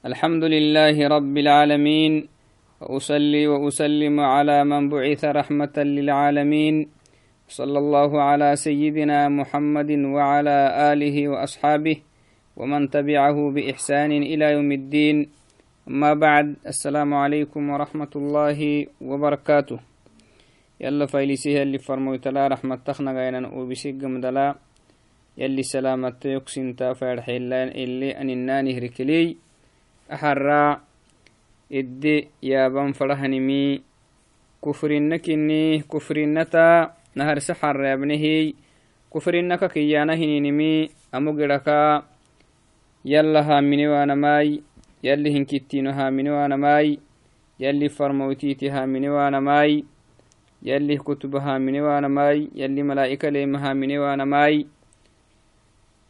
الحمد لله رب العالمين وأصلي وأسلم على من بعث رحمة للعالمين صلى الله على سيدنا محمد وعلى آله وأصحابه ومن تبعه بإحسان إلى يوم الدين. أما بعد السلام عليكم ورحمة الله وبركاته. يلا فايلسيه اللي فرموتلا رحمة تخنا غينا وبسيق مدلا. يلي سلامت يكسن تافر حيلان اللي أن الناني harraa iddi yaaban falahanimii kufrinna kinni kufrinnata naharse harreabnehiy kufrinnaka kiyyaana hininimii amu gidhaka yalla haaminiwaanamaay yalli hinkittiino haaminiwaanamaay yalli farmawtiiti haaminiwaanamaay yalli kutuba haaminiwaanamaay yalli malaa'ika leema haaminiwaanamaay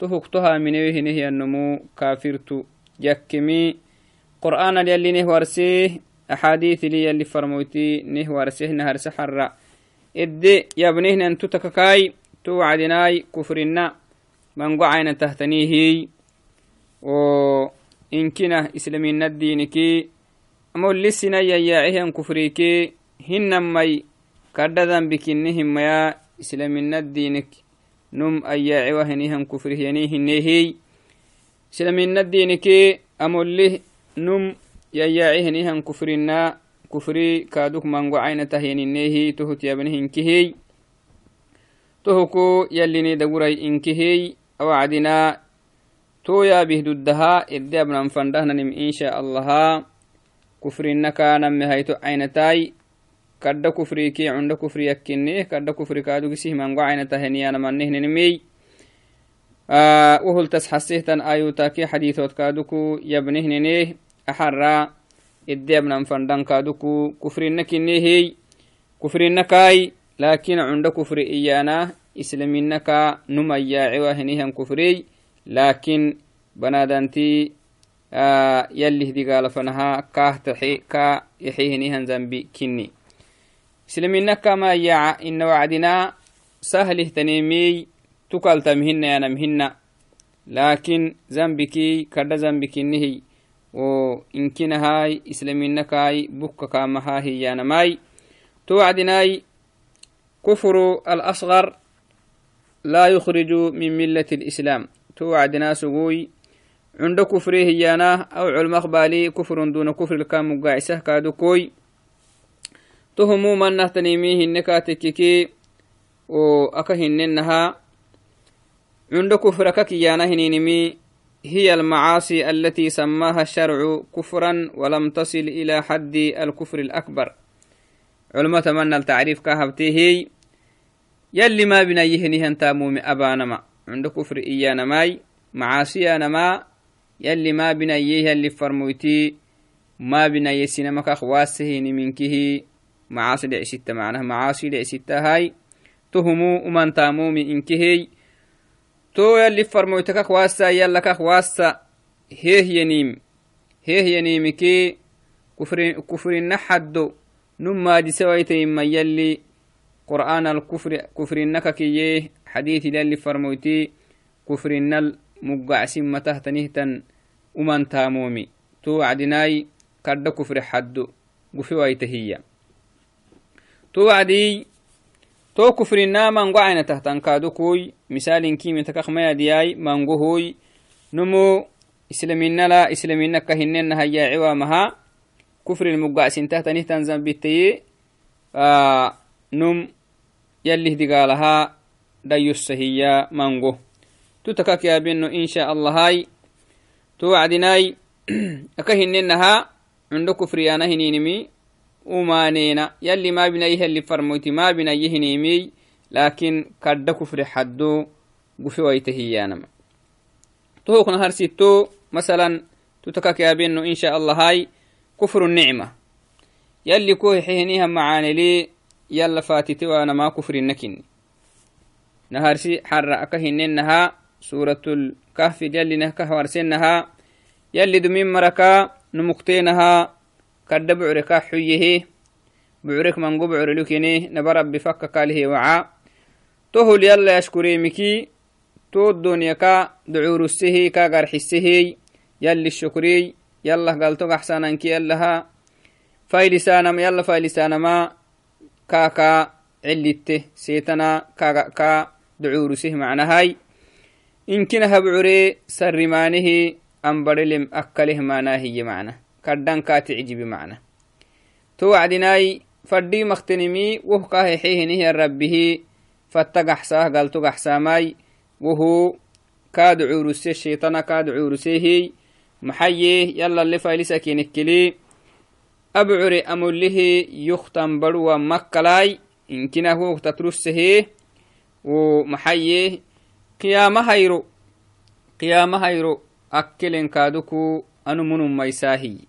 تهكتها من وهنه النمو كافرت يكمي قرآن يلي نهورسيه أحاديث لي يلي فرموتي نهورسيه نهر سحر إدي يبنيه أن تتككاي توعدناي كفرنا من قعين تهتنيه و إنكنا إسلامين الدينكي أمول لسنا يياعيه كفريكي هنمي كرددن بكنهم يا إسلامين الدينك نم أياعي وهنيهم كفره ينيهنيهي سلمين الدينك أموله نم يياعي هنيهم كفرنا. كفري كادوك من عين تهينيهي تهت يبنهن كهي تهكو يلي ندوري إنكهي. أوعدنا. تويا بهدودها إدي أبنا فندهنا إن شاء الله. كفرنا كان مهيتو عينتاي kadda kufriki cunda kufri yakkinnih kadda kufri kadugisih mango caynataheniana manehninimi wohultas hasihtan ayutaki xadiithot kaduku yabnihnineh axara iddeabnan fandan kaduku kufrina kinnihiy kufrinakai lakin cunda kufri iyana islaminaka numayaaciwa henihan kufriy lakin banadanti yallih digaalafanaha kaah taxi ka yaxi henihan zambi kinni isliminaka ma yaca ina wacdina sahlih tanemi tukaltamhina yanamhina lakin zambiki kada zambikinihi wo inkinahai islaminakai bukka kamahahi yanamai to wacdinai kufru alasgar la yukhriju min milati الإسلام تو وعدنا سقوي عند كفره يانا أو علم أخبالي كفر دون كفر الكام مقاعسه تهمو من نهتنيمي هنكا تككي و أكا هننها عند كفرك كيانا هنينمي هي المعاصي التي سماها الشرع كفرا ولم تصل إلى حد الكفر الأكبر علماء تمنى التعريف كهبته يلي ما بنا يهنيهن تاموم أبانما عند كفر إيانا ماي معاصي أنا ما يلي ما بنا يه اللي فرموتي ما بنا يسينمك أخواسه منكه معاصي دعسيتا معناها معاصي دعسيتا هاي. تهمو ومن تامومي إنكهي تو يلي فرمويتك واسا يلك واسا هيه ينيم هيه ينيمكي كفر كفر نحدو نما دي سويتي ما يلي قرآن الكفر كفر نككيه حديث يلي فرمويتي كفر النل مقع سمة تهتنهتن ومن تامومي. تو عدناي. كرد كفر حدو قفي ويتهيّا to wacdii to kufrinaa mango ayna tahtankadokoy misalin kimi takakmayadiyai mangohoy nomo islaminala islaminaka hinena hayaaciwa maha kufrin mugacsintahtanitan zambitaye num yalih digaalaha dhayosahiya mango tu takak yaabino insha allahai to wacdinai aka hinenaha cundo kufriyana hininimi umaneena yalli maabinayi helli farmoyti maabinayi hinimey laakin kadda kufre xaddo gufe wayte hiyaanama tohokna harsitto masalan tutakakeabeno insha allahay kufru nicma. Yalli ko hexeheniha macaanele yalla fatite waanama kufrinna kinni. Naharsi xarra aka hinennaha suuratul kahfi yalli dumin maraka numukteenaha كد بعركا حيه بعرك من قبعر لكني نبرب بفك كاله وعا. تهل يلا يشكري مكي تو الدنيا كا دعور السهي كا قرح السهي. يلي الشكري يلا قالتو أحسانا كي يلها فايلسانا يلا فايلسانا ما كا كا علته سيتنا كا كا دعور سه معنى هاي. إن كنا بعري سرمانه أنبرلم أكله معناه هي kaddhankaati macna. To wacdinaai faddhii maktinimi wohkaa hexehinihiyan rabbihi fatta gaxsaah galto gaxsaamaai wohu kaad curuse sheitana kaad curusehi maxayeeh yallalle failisakinekkili abcure amullihi yuktan barwa makkalaai inkinah wogtatrussehe wo maxayeeh qiyaamahayro qiyaamahayro akkelen kaaduku anu munummaisaahi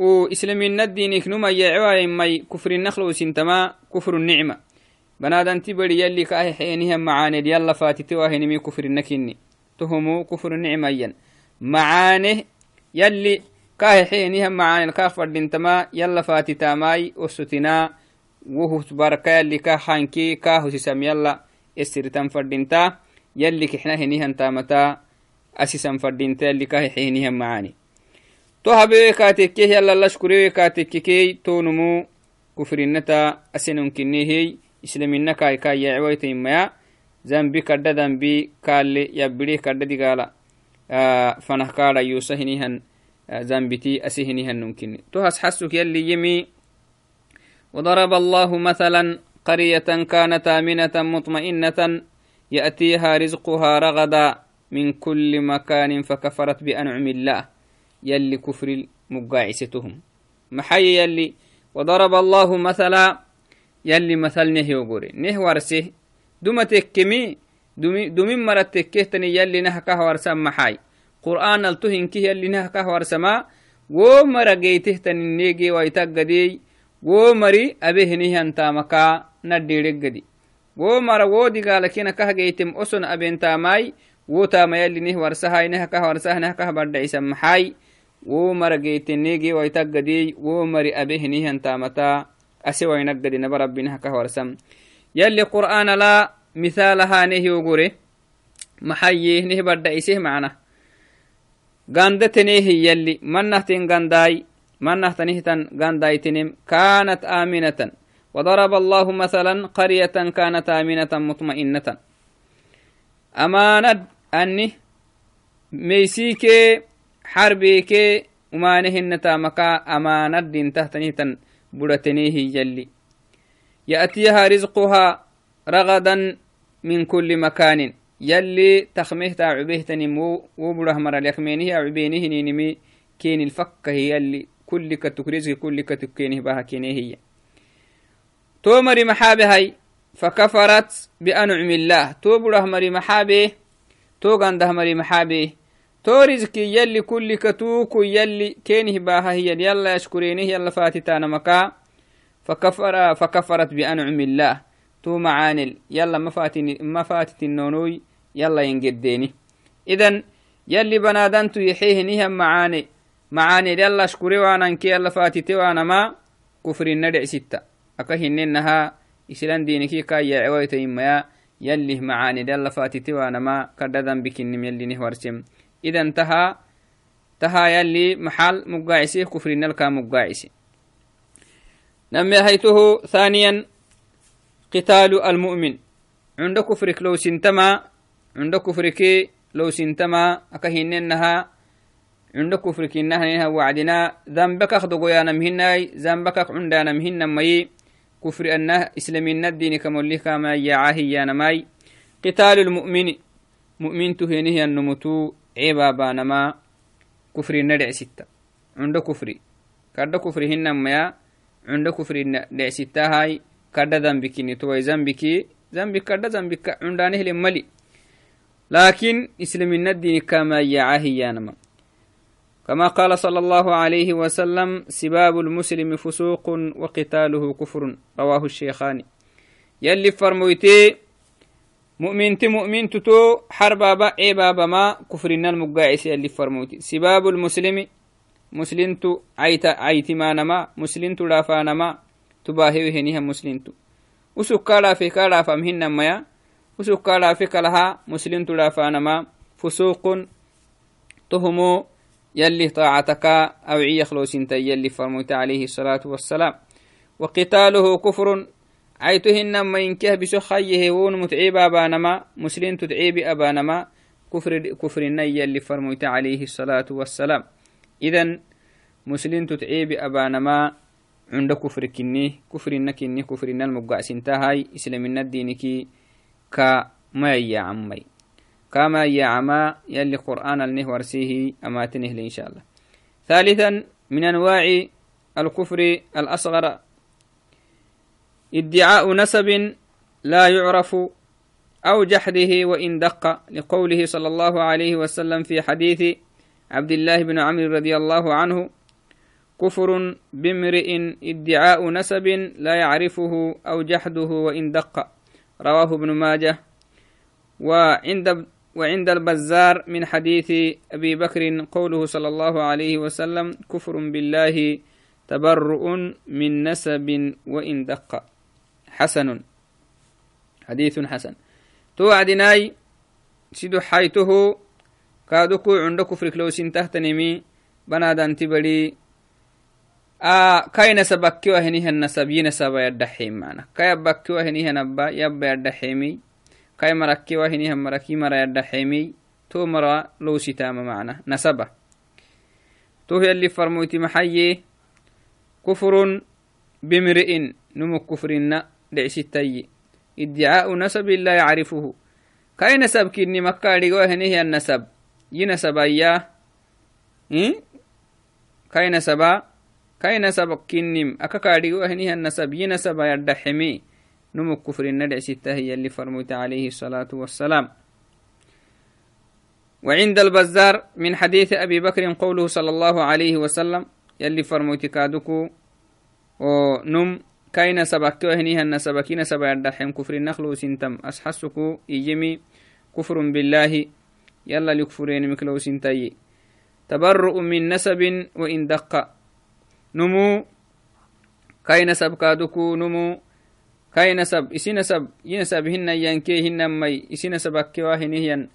يامه إلا حبوها يروتني مها منه كاتككي ونمو كردا كردا كفرت حليه نهي النم كني سي وهلا بوامه والعياذ بالله توعدناي وإسلامين الدين كنما يعوى مي كفر النخل وسنتما كفر النعمة بنادن تبري يلي كاه حينها معاني يلا فاتتي واهنمي كفر النكني تهمو كفر يلي حينها معاني الكافر دنتما يلا فاتتا ماي وستنا وهو تبارك يلي كاه حانكي كاه سسم يلا استرتم فردنتا يلي كحنا هنيها انتامتا أسسا فردنتا يلي كاه حينها معاني تو هبه كاتكيه يلا لشكري كاتككي تو نمو كفرنتا أسنن كنيهي إسلامنا كاي كاي يعويتين ما zambi kadda dambi kaale yabbirih kadda digala fanah kaada yusa hinihan zambiti asi hinihan nunkini to has hasuk yalli yimi وضرب الله مثلا قرية كانت آمنة مطمئنة يأتيها رزقها رغدا من كل مكان فكفرت بأنعم الله. يلي كفر مقاعستهم محي يلي وضرب الله مثلا يلي مثل نهي وقوري نه ورسه duma tekkemi dumin mara tekkehtani yallinah kahwarsan maxay qur'aan alto hinkih yallinah kahwarsama wo mara geytehtaninege waitaggadey wo mari abehinihantamaka nadhireggadi wo mara wo digaalakina kah geytem oson abentamai wo tama yallinih warsahainah kahwarsahnah kah badhacisan maxay wo mara geytenege waitaggadey wo mari abehinihantamata ase wainaggadi naba rabbinah kahwarsam يلي قرآن لا مثالها نهي وقري محيه نه بدأ إسيه معنا. غاندتنيه يلي من نهتن غانداي من نهتنهتن غانداي تنم. كانت آمنة وضرب الله مثلا قرية كانت آمنة مطمئنة أمانة أني ميسيك حربيك ومانهن تامكا أمانة دين تهتنهتن بدتنيه يلي. يأتيها رزقها رغدا من كل مكان. يلي تخمه تا عبيه تنمو وبره مر اليخمينه عبينه نينمي كين الفكه يلي. كل كتكرزك كل كتكينه بها كينه هي. تومري محابه هاي. فكفرت بأنعم الله. تو بره مري محابه. تو رزقي يلي كل كتوك يلي كينه باها هي يلا يشكرينه يلا فاتتانا مكا فكفر فكفرت بأنعم الله. تو معانل. يلا مفاتن مفاتت النونوي يلا ينقديني إذن يلي بنادنتو يحيه نهم معاني معاني يلا اشكري وأنا انكي يلا فاتتي وأنا ما. كفر الندع ستة أكهن إنها إسلام دينكي كاي يعويت إما يلي معاني يلا فاتتي وأنا ما. كرددن بكنم يلي نهورسم إذا انتهى تها يلي محل مقاعسي كفر النلكا مقاعسي. نمي هيته ثانيا قتال المؤمن. عند كفرك لو سنتما عند كفرك لو سنتما أكهننها عند كفر كنها وعدنا. ذنبك أخذ يا نمهناي ذنبك عندنا مهنا مي. كفر أنه إسلامين الدين كمولي كما يعاهي يا نماي. قتال المؤمن. مؤمن تهينه النمتو. عبابا نما كفر ندع ستة عند كفري كرد كفر هن ميا عند كفر ندع ستة هاي كرد ذنبك نتوي ذنبك ذنبك كرد ذنبك عندانه لملي لكن إسلامين الدين كما يعاهي يا نما كما قال صلى الله عليه وسلم سباب المسلم فسوق وقتاله كفر رواه الشيخان يلي فرمويتي مؤمنتي مؤمن تتو حربا با اي بابا ما كفرنا المقاعس يلي فرمويتي سباب المسلم مسلمتو عيت عيت ما نما مسلمتو لافا نما تباهي هنيها مسلمتو وسكالا في كالا فمهن ميا وسكالا في كلها مسلمتو لافا نما. فسوق تهمو يلي طاعتك أو يخلص انت يلي فرموت عليه الصلاة والسلام. وقتاله كفر عيتهن ما ينكه بسخيه ون متعيب أبانما مسلم تدعيب أبانما كفر كفر يلي فرموت عليه الصلاة والسلام. إذن مسلم تدعيب أبانما عند كفر كني كفر كني كفر المقاس انتهاي إسلامنا الدينكي كما يعمي. كما يعمى يلي قرآن النه ورسيه أما تنهل إن شاء الله. ثالثا من أنواع الكفر الأصغر ادعاء نسب لا يعرف أو جحده وإن دق لقوله صلى الله عليه وسلم في حديث عبد الله بن عمرو رضي الله عنه كفر بامرئ ادعاء نسب لا يعرفه أو جحده وإن دق. رواه ابن ماجه. وعند وعند البزار من حديث أبي بكر قوله صلى الله عليه وسلم كفر بالله تبرؤ من نسب وإن دق. حسن. حديث حسن. توعدناي سيدو حيته كادوكو عند كفر كلوسين تحت نمي بنادان تبلي آه كاي نسبك وهنيها النسب ينسب يدحيم معنا. كاي بكي وهنيها نبا يبا يدحيمي. كاي مركي وهنيها مركي مرا يدا حيمي تو مرا لو ستام معنا. نسبة. تو هي اللي فرموتي محيي كفر بمرئ نمو كفرنا. دعستي إدعاء نسب لا يعرفه. كاي نسب؟ كني مكة لغوه هنيه النسب. ينسب اياه؟ كاي نسبا كاي نسب؟ كنم أكا كارديغو هنيه النسب. ينسب يدا حمي نمو كفر الندع ستة هي اللي فرموت عليه الصلاة والسلام. وعند البزار من حديث أبي بكر قوله صلى الله عليه وسلم يلي فرموت كادوكو. ونم كاين سبكتو هنيها النسبكين سبا يدحين كفر النخل سنتم أسحسكو إيجمي كفر بالله. يلا لكفرين مكلو سنتي تبرؤ من نسب وإن دق. نمو. كاين سبكادوكو نمو. كاي نسب إسي نسب ينسب هن ينكي هن مي. إسي نسبك واهنهن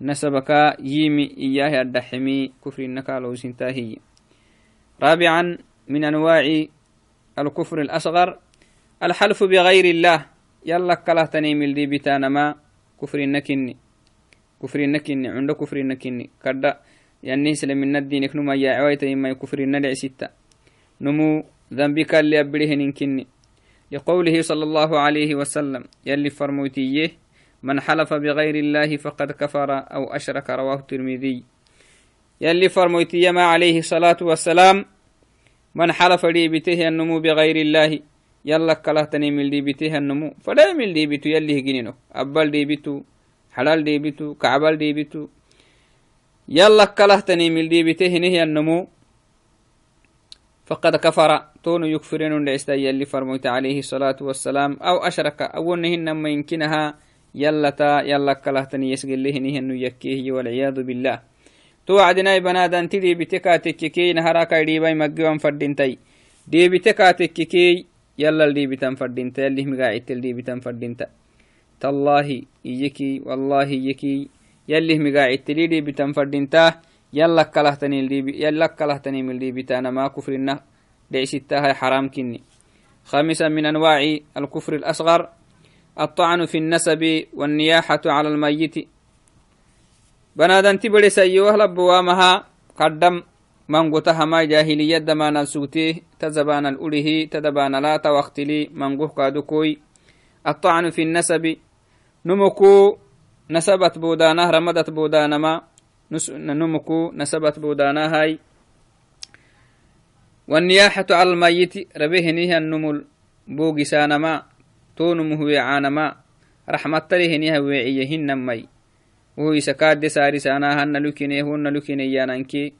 نسبك يمي إياه الدحمي كفر النكال سنتاهي رابعا من أنواع الكفر الأصغر. الحلف بغير الله. يلا كلا تنيم الدي بتانما كفر النكني. كفر النكني. عند كفر النكني. كدا يعني سلم من الدين. كنما يا عويت ما كفر الندع ستة. نمو ذنبك اللي أبريه كني لقوله صلى الله عليه وسلم. يلي فرموتيه من حلف بغير الله فقد كفر أو أشرك رواه الترمذي. يلي فرموتيه ما عليه الصلاة والسلام. من حلف لي بته النمو بغير الله يلا كلهتني من لي بته النمو. فلا من لي بتو يلي هجنينو. أبال دي بتو حلال دي بتو كعبال دي بتو. يلا كلهتني من لي بته نهي النمو. فقد كفر تون يكفرين لعستي اللي فرموت عليه الصلاة والسلام. أو أشرك أو نهن ما يمكنها. يلتا يلا كلهتني له نهن يكيه والعياذ بالله. توعدنا بنادان تدي بتكا تككي نهراكا ديباي مقوان دي بتكا تككي يلا اللي بتن فردينتا يلي مقاعدت اللي بتن فردينتا تالله إيكي والله إيكي يلي مقاعدت اللي بتن فردينتا يلا كلهتني اللي يلا كلهتني من بتانا ما كفرنا لعشتها حرام كني. خامسا من أنواع الكفر الأصغر الطعن في النسب والنياحة على الميت. تبري سيوه لبوامها قدم من قتها ما جاهلية دمانا سوتيه تزبان الأله تدبان لا توقتلي من قه قادكوي الطعن في النسب نمكو نسبت بودانا رمدت بودانا ما نمكو نسبت بودانا هاي والنياحة على الميت ربيه نيها النمل بوغي سانما تونمه ويعانما رحمة تليه نيها ويعيهن مي وهو يسكاد ساري سانا هن لكيني هن لكيني يانانكي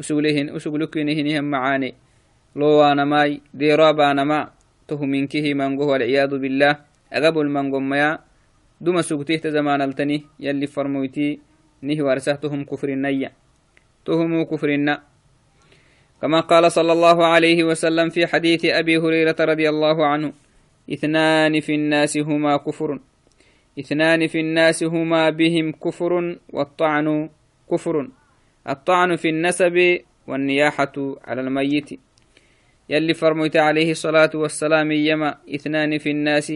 usuglehin usuglukinihinihan macaane lowaanamai deeroabaanama tohuminkihi mangoh walciyadu bilah agabol mangomaya duma sugtihta zamanaltani yalli farmoyti nih warsah tohum kufrinaya tohumu kufrina كما قال صلى الله عليه وسلم في حديث أبي هريرة رضي الله عنه اثنان في الناس هما كفر اثنان في الناس هما بهم كفر والطعن كفر. الطعن في النسب والنياحة على الميت. يلي فرميت عليه الصلاة والسلام يما اثنان في الناس.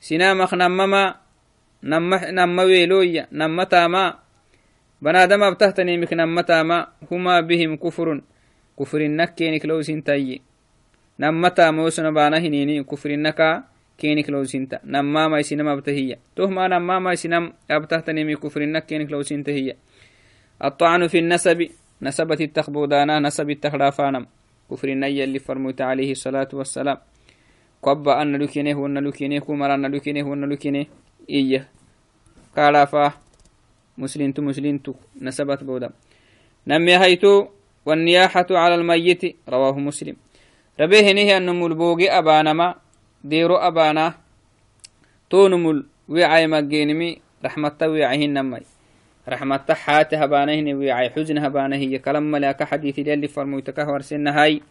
سنامخ نمما نم ويلويا نمتا ما بنادم أبتهتني مك نمتا ما هما بهم كفر. كفر النكينك لو سنتي موسنا بانا هنيني كفر النكا كينك لو سنتا نما ما يسنم ابتهيا تهما نما ما يسنم ابتهتني مك كفر النكينك لو سنتهيا الطعن في النسب. نسبة التخبودانا نسب التخرافانم كفر النية اللي فرموت عليه الصلاة والسلام. قبا أن لكينه وأن لكينه كمر أن لكينه وأن لكينه إيه كالافا. مسلم تو نسبت بودا. نمي هيتو. والنياحة على الميت. رواه مسلم. ربيه نهي أن ملبوغي أبانما. ديرو أبانا تونمل وعي مجينمي رحمة وعيهن نمي. رحمة حات هبانه ويعي حزن هبانه هي كلام ملاك حديث يلي فرمويتك ورسن هاي.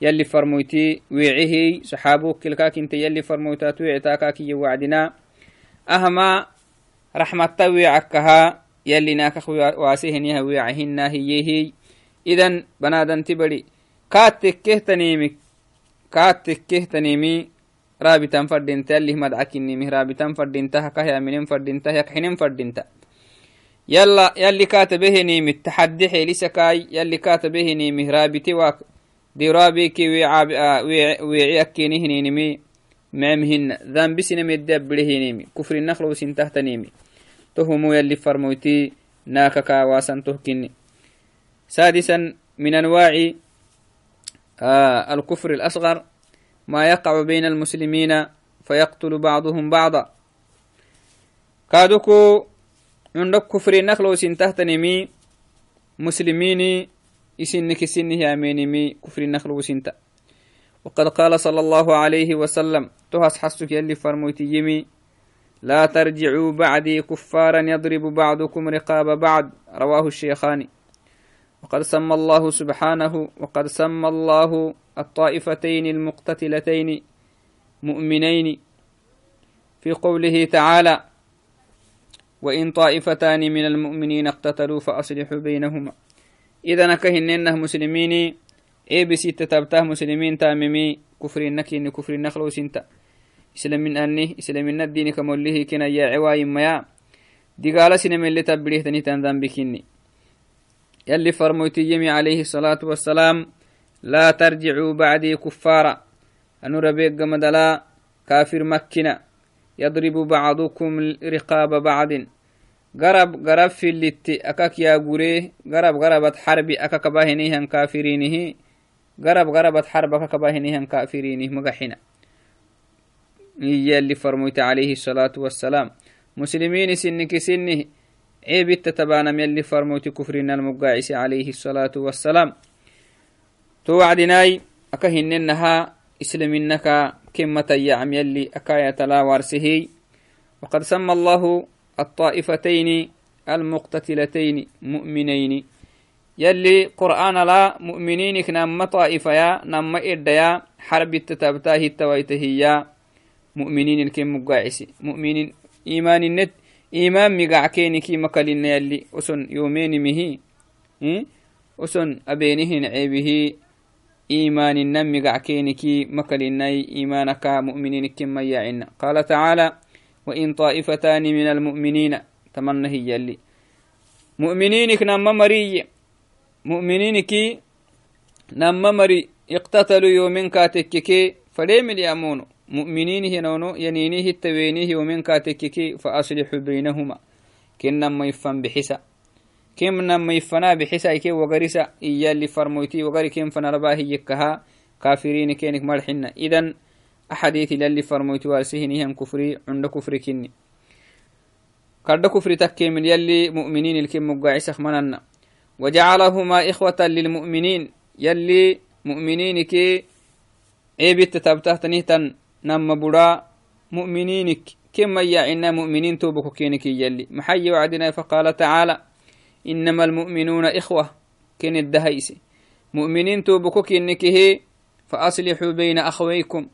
يلي فرمويتي ويعيه صحابوك كلكاك انت يلي فرمويتات ويعتاكاك وعدنا. أهما رحمة ويعكها يلي ناكخ واسهن ويعهن هي هي إذن بنادن تبري. كاتك كهتنيمي. كاتك كهتنيمي. رابطان فردينتا اللي مدعك النيمي رابطان فردينتا كهيا منين فردينتا يكحنين فردينتا يلا يلي كاتبه نيم التحدي حيلي سكاي يلي كاتبه نيم رابتي واك. دي رابيكي ويعاب ويعي أكيني هنينمي معمهن ذنب سنم الدبره نيمي. كفر النخل وسن تحت نيمي. تهمو يلي فرموتي ناككا واسن تهكني سادسا من أنواع آه الكفر الأصغر. ما يقع بين المسلمين فيقتل بعضهم بعضا. كادوكو عندك كفر نخلو سنتهتنمي مسلمين إسنك سنه يامينمي كفر نخلو سنت وقد قال صلى الله عليه وسلم تهس حسك يلي فرموتي يمي لا ترجعوا بعدي كفارا يضرب بعضكم رقاب بعض رواه الشيخان وقد سمى الله سبحانه وقد سمى الله الطائفتين المقتتلتين مؤمنين في قوله تعالى وإن طائفتان من المؤمنين اقتتلوا فأصلحوا بينهما. إذا نكهننه مسلمين. إيه بسي تتبته مسلمين تاممي كفر النكين كفر النخل وسنتا إسلام من أني إسلام من الدين كموله كنا يا عواي ميا. دي قال سنم اللي تبليه تني تنذن بكني يلي فرموتي يمي عليه الصلاة والسلام لا ترجعوا بعدي كفارا. أنو ربيق مدلا كافر مكنا. يضرب بعضكم رقاب بعض. قرب قرب في اللي أكاك يا قريه قرب قربت حربي. أكاك باهنيهن كافرينه. قرب قربت حرب. أكاك باهنيهن كافرينه. مقحنا هي اللي عليه الصلاة والسلام. مسلمين سنك سنه. عيب التتبانم فرموت كفرنا المقاعس عليه الصلاة والسلام. توعدناي أكهننها إسلامنك كمة يعم يلي أكاية لا وارسه وقد سمى الله الطائفتين المقتتلتين مؤمنين. يلي قرآن لا مؤمنين نما طائفة نما إرديا حرب التتابتاه التويتهيا مؤمنين كم مقاعسي. مؤمنين إيمان النت إيمان مقعكين كي مكالين يلي أسن يومين مهي أسن أبينهن عيبه إيمان النم قعكينكي مكلناي إيمانك مؤمنين كما يعنا قال تعالى وإن طائفتان من المؤمنين تمنى هي اللي. مؤمنين كنا مري. مؤمنينك نما مري. اقتتلوا يومين كاتككي فليم اليامون مؤمنين هنونو ينينيه التوينيه يومين كاتككي فأصلحوا بينهما. كنا ما يفهم بحسا. كم نما يفنا بحسا كي وغرسا إيا اللي فرموتي وغري كم فنرباه يكها كافرين كينك مرحنا إذن أحاديث للي فرموتي وارسهنهم كفري عند كفري كني. كرد كفر تكي من يلي مؤمنين الكم مقاعسخ مننا وجعلهما إخوة للمؤمنين. يلي مؤمنين كي عيبت تبته تنهتن نم برا مؤمنينك كما يعنا إنما المؤمنون إخوة كين الدهيس. مؤمنين توبكو كينك هي فأصلحوا بين أخويكم.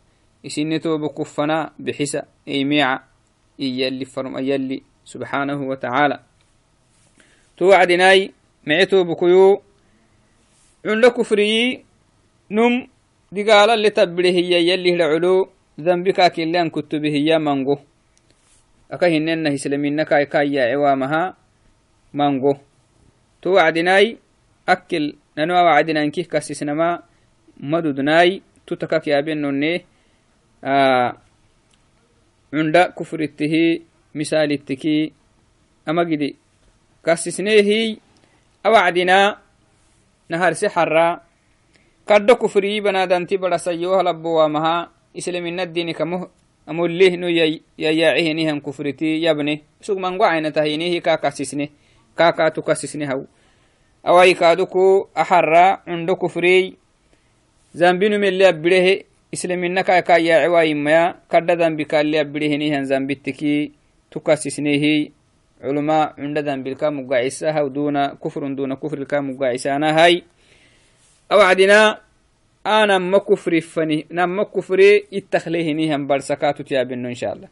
إسن توبكو فنا بحسا. إي ميعا إيالي فرم إيالي سبحانه وتعالى. توعدناي معتو بكيو عند كفري نم دقال اللي تبره هي يلي العلو ذنبك كلان كتبه هي منغو أكهن إنه سلمين كاي كاي عوامها منغو توعدناي أكل ننوى وعدنا إنكيه كاسسنا ما مدودناي تتكاك يا بنوني آه عند كفرته misalitiki amagidi kasisneehi awacdina naharse xarra kaddo kufrii banadanti barasayohalabowamaha islaminadini kamo amollehno yayaacihenihan kufriti yabne isug mangocainatahinihi ka kasisne kakatu kasisne haw awai kaduku axarra cundo kufrey zambinu mele abirehe islamina ka ka yaace waayimaya kadda dambi kalle abirehenihan zambitiki تكاسسنيه علماء عندنا بالكا مقاعسها ودون كفر دون كفر الكا مقاعسانا هاي أوعدنا أنا ما كفري فني نما كفري اتخليه نيهم برسكات تيابنو إن شاء الله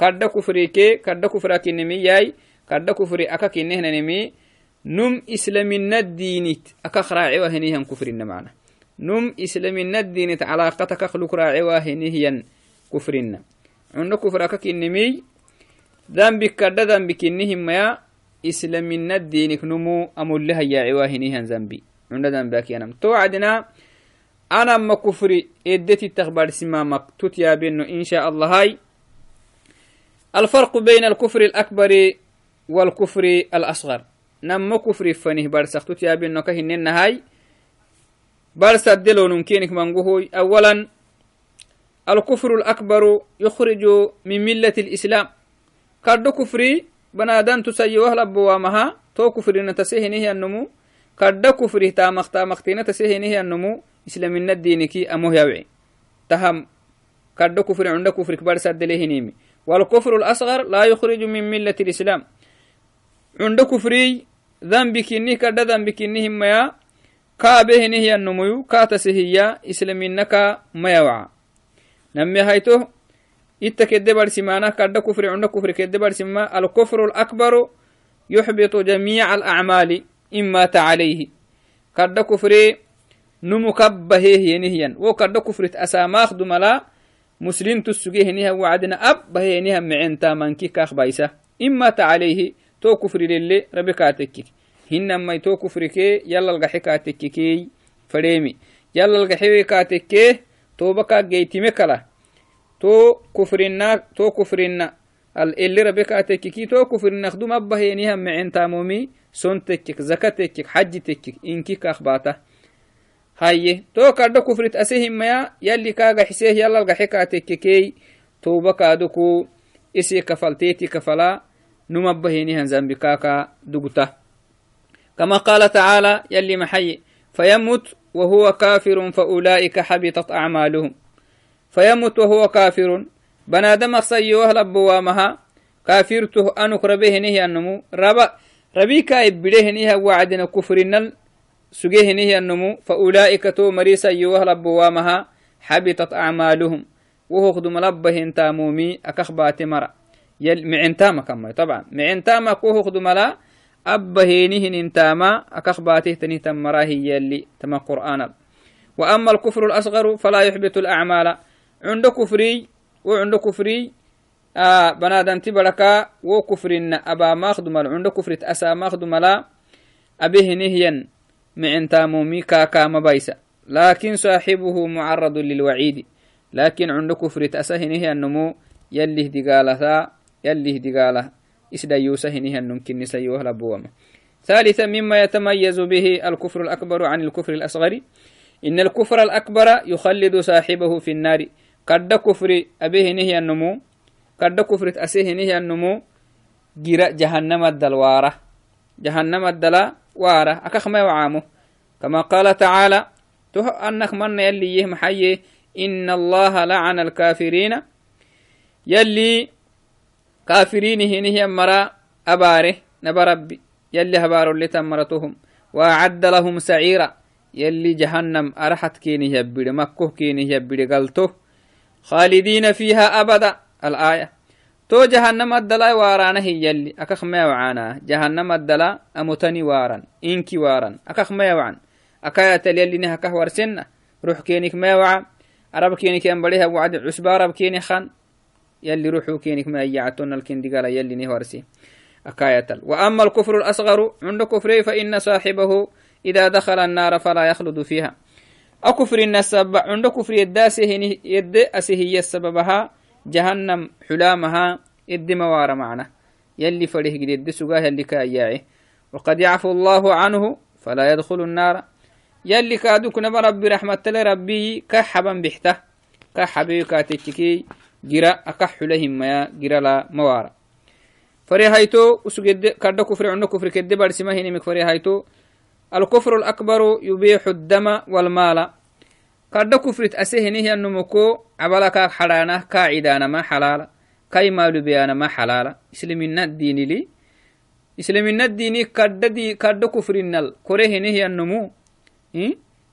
كرد كفري كي كرد كفرا كنمي ياي كرد كفري أكا كنهن نمي نم إسلامنا الدينيت أكا خراعي وهنيهم كفرنا معنا نم إسلامنا الدينيت علاقتك خلق راعي وهنيهم كفرنا عند كفر أكا كنمي ذنبك كدا ذنبك إنهم يا إسلامنا الدينك نمو أمولها يا عواهنيها ذنبي. عند ذنبك أنا توعدنا أنا ما كفري إدتي تخبر سمامك تتيا بينه إن شاء الله هاي. الفرق بين الكفر الأكبر والكفر الأصغر. نم كفر فنه برسخت تياب النكه النهاي برس الدلو نمكينك منقوه أولا الكفر الأكبر يخرج من ملة الإسلام. كرد كفري بنادان تسيوه لبوامها تو كفر نتسيه نهي النمو. كرد كفري تامخ تامخ تنتسيه نهي النمو. إسلام الدينكي أموه يبعي تهم كرد كفري عند كفرك برس الدلو نيمي. والكفر الأصغر لا يخرج من ملة الإسلام. عند كفري ذنبك إنه كدا ذنبك إنه ميا. كابه نهي النمو كاتسهيا إسلامينك ميا وعا نمي هيته إتا كده برسمانا كده كفر. عند كفر. كده برسما الكفر الأكبر يحبط جميع الأعمال إما عليه كده كفر نمكبه ينهيا وكده كفر أساماخ دملا. مسلم تسجيه نها وعدنا أب. به نها معين تامنكي كاخ بايسة. إما عليه تو كفر للي ربكاتك هنما تو كفر كي يلا القحكاتك كي فريمي يلا القحكاتك توبكا جيتي مكلا تو كفرنا تو كفرنا اللي ربك أتككي تو كفرنا خدوم أبه ينيها معين تامومي سنتكك زكاتك حجتك إنكي كأخباته هاي تو كارد كفرت أسيهم ما يلي كاغا حسيه يلا الغحكا تككي توبا كادوكو إسي كفلتيتي كفلا نمبه ينيها زنبكاكا دقتا كما قال تعالى يلي محي فيمت وهو كافر فأولئك حبطت أعمالهم. فيمت وهو كافر بنادم أخصيوه لبوامها كافرته أنك ربيه نهي النمو ربا ربيكا إبليه نهي وعدنا كفرنا سجيه نهي النمو فأولئك تو مريسا يوه لبوامها حبطت أعمالهم. وهو خدم لبهن تامومي أكخبات مرة تاما كما طبعا. معن تاما كوه خدم لا أبهينهن انتاما أكخباته تنه تمراهي يلي تما قرآن. وأما الكفر الأصغر فلا يحبط الأعمال. عند كفري وعند كفري آه بنادنتي بركا و كفرنا أبا ماخدم عند كفرت أسا ماخدم لا أبيه نهيا معن تامومي كاكا مبايسا لكن صاحبه معرض للوعيد. لكن عند كفر تأسهنه النمو يلي دقالها يلي دقاله إسدا يوسهنه النمكن نسيوه لبوما ثالثا مما يتميز به الكفر الأكبر عن الكفر الأصغر. إن الكفر الأكبر يخلد صاحبه في النار. قد كفر أبيه نهي النمو قد كفر أسيه نهي النمو جرا جهنم الدلوارة جهنم الدلا وارة أكخ ما وعامه كما قال تعالى تو أنك من يلي يهم حي إن الله لعن الكافرين. يلي كافرين هي مرا أباره نبربي يلي هبار اللي تمرتهم. وأعد لهم سعيرا. يلي جهنم أرحت كيني يبدي مكه كيني يبدي قلته خالدين فيها أبدا. الآية. تو جهنم الدلا واران هي يلي. أكخ ما وعانا. جهنم الدلا أمتني وارن إنكي وارن أكخ ما وعن أكاية يلي نها كهور سنة روح كينك ما وعا عرب كينك ينبليها وعد. عسبا عرب كيني خان. يلي روحو كينك ما يعتون الكندي قال يلي نهورسي. أكاية وأما الكفر الأصغر عند كفره فإن صاحبه إذا دخل النار فلا يخلد فيها. أكفر النسب عند كفر يداسه يد أسهي السببها جهنم حلامها إد موار معنا. يلي فريه قد سقاه يلي كاياعي. وقد يعفو الله عنه فلا يدخل النار. يلي كادوك نبا ربي رحمة ربي كحبا بحته. كحبي كاتتكي جرا أكح لهم ما جرا لا موارا فري هايتو وسجد كرد كفر عندو كفر كدي برسمه هنمك فري هايتو الكفر الأكبر يبيح الدم والمال كرد كفر تأسيه هي النمكو عبالك حرانا كاعدانا ما حلالا كاي مالو بيانا ما حلالا إسلامنا الدين لي إسلامنا الدين كرد دي كرد كفر النل كره هي النمو؟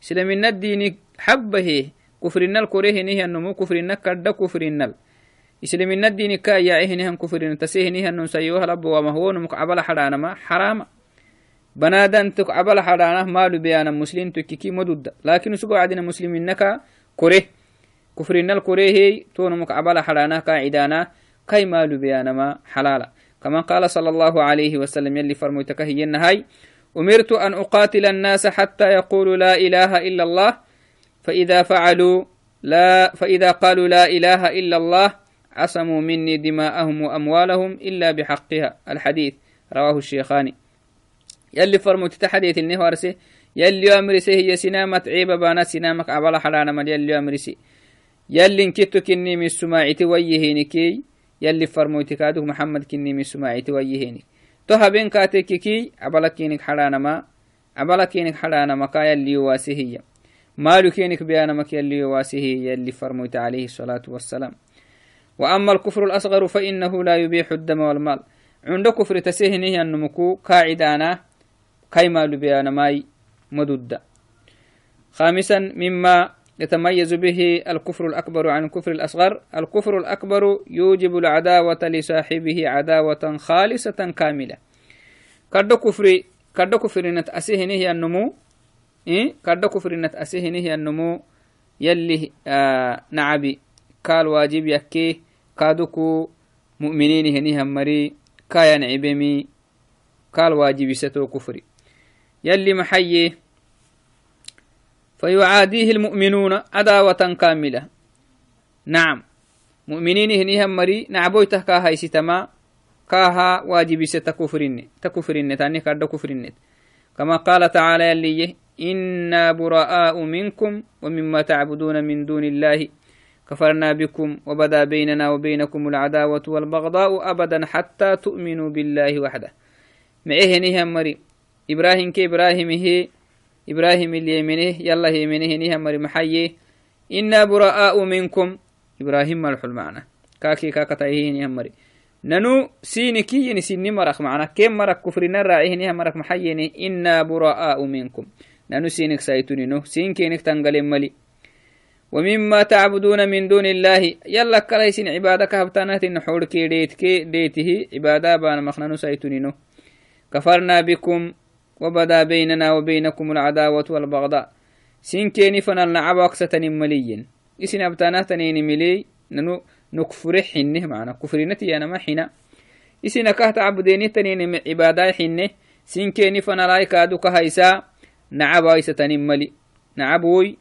إسلامنا الدين حبه كفر النل كره هي النمو كفر النل كرد كفر النل إسلامنا الدين كا يعيهنهم كفر تسيهنهم نسيوها لب وما هو نمك عبال حرانا ما حرام. بنادن تك عبل حرانا مالو بيانا مسلم تككي مدود. لكن سقو عدنا مسلم إنك كره كفرنا الكره هي تونمك عبل حرانا قاعدانا كاي مالو بيانا ما حلالا. كما قال صلى الله عليه وسلم يلي فرموتك هي النهاي. أمرت أن أقاتل الناس حتى يقولوا لا إله إلا الله. فإذا فعلوا لا فإذا قالوا لا إله إلا الله عصموا مني دماءهم وأموالهم إلا بحقها. الحديث رواه الشيخاني يلي فرموت تحديث النهارسي يلي أمرسي هي سنامة عيبة بانا سنامك عبلا حلانا مال يلي أمرسي يلي انكتو كني من سماعتي ويهينكي يلي فرموت كادو محمد كني من سماعتي ويهينك توها بين كاتككي عبلا كينك حلانا ما عبلا كينك حلانا مكا يلي واسهية مالو كينك بيانا مك يلي واسهية يلي فرموت عليه الصلاة والسلام. وأما الكفر الأصغر فإنه لا يبيح الدم والمال. عند كفر تسهنه النمكو قاعدانا كيما لبيانا ماي مدودة خامسا مما يتميز به الكفر الأكبر عن الكفر الأصغر. الكفر الأكبر يوجب العداوة لصاحبه عداوة خالصة كاملة. كرد كفر كرد كفر نتأسهنه النمو إيه؟ كرد كفر نتأسهنه النمو يلي آه نعبي قال واجب يكي كادوكو مؤمنين هني همري كاين عبمي قال واجب ستو كفري يلي محيي فيعاديه المؤمنون عداوة كاملة نعم مؤمنين هني همري نعبويته كاها ستما كاها واجب ستكفرين تكفرين تاني كارد كفرين كما قال تعالى يلي إنا براء منكم ومما تعبدون من دون الله كفرنا بكم وبدا بيننا وبينكم العداوة والبغضاء أبدا حتى تؤمنوا بالله وحده. معيه نهم مري إبراهيم كي إبراهيم هي إبراهيم اللي يمنه يلا هي منه نهم مري محيي. إنا براء منكم. إبراهيم ملح المعنى كاكي كاكتايه نهم مري ننو سينكي نسيني مرق معنا. كم مرق كفرنا راعيه نهم مرق محيي إنا براء منكم. ننو سينك سايتوني نو. سين كينك تنقل ملي. ومما تعبدون من دون الله. يلا كليسين عبادك هبتانات نحور كي ديت كي ديته. عبادة بان مخنن سيتنينو كفرنا بكم وبدا بيننا وبينكم العداوة والبغضاء. سين كيني فنال نعبا أكستن مليين. إسن أبتانات ملي. ننو نكفر حنه معنا كفرنتي أنا ما حنا إسن كهت عبديني تنين عبادة حنه سين كيني فنالاي كادو كهيسا. نعب ويستنم ملي نعب وي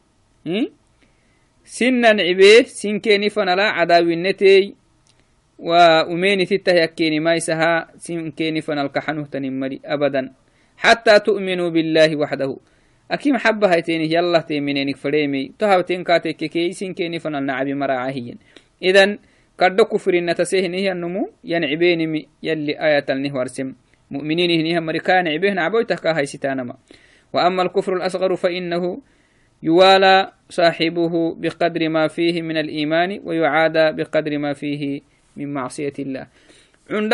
سنا نعبيه سن كيني فنلا عداوي النتي وأميني تته يكيني ما يسها سن كيني فنل كحنه تنمري أبدا. حتى تؤمنوا بالله وحده. أكيم محبة هيتيني يلا تيمينينك فريمي تهاوتين كاتك كي. سن كيني فنل نعبي مراعهين. إذن كردو كفرين تسيهنه النمو ينعبيني يلي آية النهوارسم. مؤمنين هنيها مريكان عبيه عبوي تكا هاي ستانما. وأما الكفر الأصغر فإنه يوالى صاحبه بقدر ما فيه من الإيمان ويعادى بقدر ما فيه من معصية الله. عند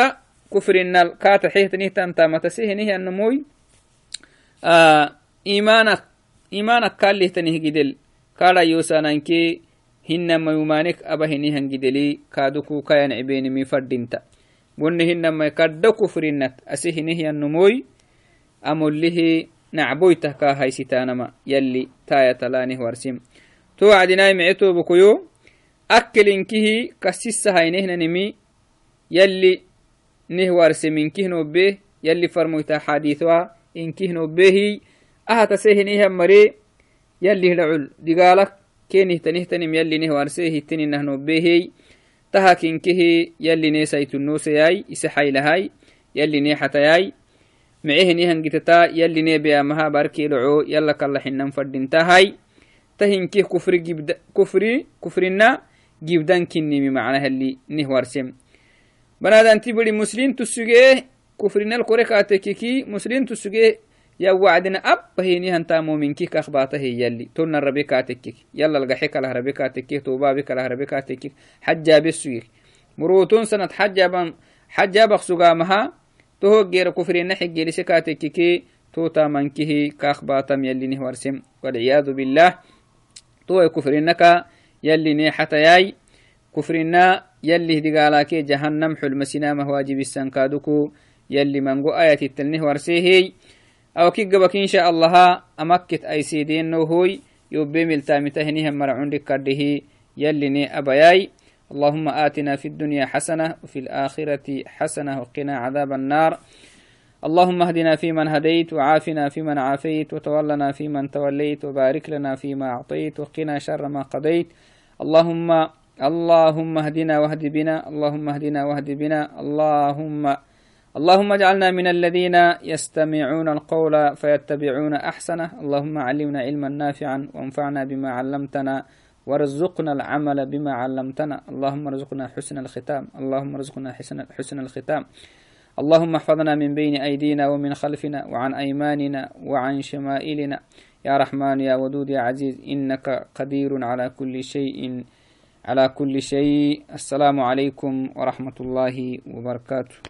كفر النال كات حيث نهتان تاما تسيه النموي آه إيمانك إيمانك قال له تنه جدل قال يوسانا إنكي هنما يمانك أبا هنيهن جدلي كادوكو كاين عبيني مي فردينتا وني هنما كدو كفرنت أسيه نهي النموي أمله نعبويته كا هاي ستانما يلي تاية تلانه ورسم تو عدناي معتو بكيو أكل إنكه كسيس هاينهن نمي يلي نهوار سمينكه نوبه يلي فرمويتا حديثها إنكه نوبه أهتا سيهنيها مري يلي هدعول دقالك كينه تنهتنم يلي نهوار سيه تنينه نوبه تهك إنكه يلي نيسايتو النوسياي إسحاي لهاي يلي نيحتاي معه نيهن جتتا يلي نبيا مها باركي لعو يلا كلا حنن فردنتا هاي تهنكي كفري جبد كفري كفرنا جبدان كني معناها اللي نهوار سم بنادان تبري مسلم تسجيه كفرنا القريكاتككي مسلم تسجيه يا وعدنا أب هيني هنتا مؤمنكي كأخباته يلي تون الربي كاتكك يلا القحيك له ربي كاتكك توبا بك له ربي كاتكك حجا بسويك مروتون سنة حجا بان حجا بخسوغا مها toho gera kufrina xiggelise katekeke tota mankihi kaakbatam yallinih warsem walciyadu billah towa kufrinaka yalline xatayai kufrina yallih digaalake jahannam xulmasinamah waajibisankaduku yalli mango ayatittalnih warsehey awaki gabak insha allaha amakkit aysidenohoy yobe miltamitahinihan maracundik kadhihi yalline abayai اللهم آتنا في الدنيا حسنة وفي الآخرة حسنة وقنا عذاب النار. اللهم اهدنا فيمن هديت وعافنا فيمن عافيت وتولنا فيمن توليت وبارك لنا فيما أعطيت وقنا شر ما قضيت. اللهم اللهم اهدنا واهد بنا اللهم اهدنا واهد بنا اللهم اللهم اجعلنا من الذين يستمعون القول فيتبعون أحسنه. اللهم علمنا علما نافعا وانفعنا بما علمتنا وارزقنا العمل بما علمتنا. اللهم ارزقنا حسن الختام. اللهم ارزقنا حسن, حسن الختام. اللهم احفظنا من بين أيدينا ومن خلفنا وعن أيماننا وعن شمائلنا. يا رحمن يا ودود يا عزيز إنك قدير على كل شيء على كل شيء. السلام عليكم ورحمة الله وبركاته.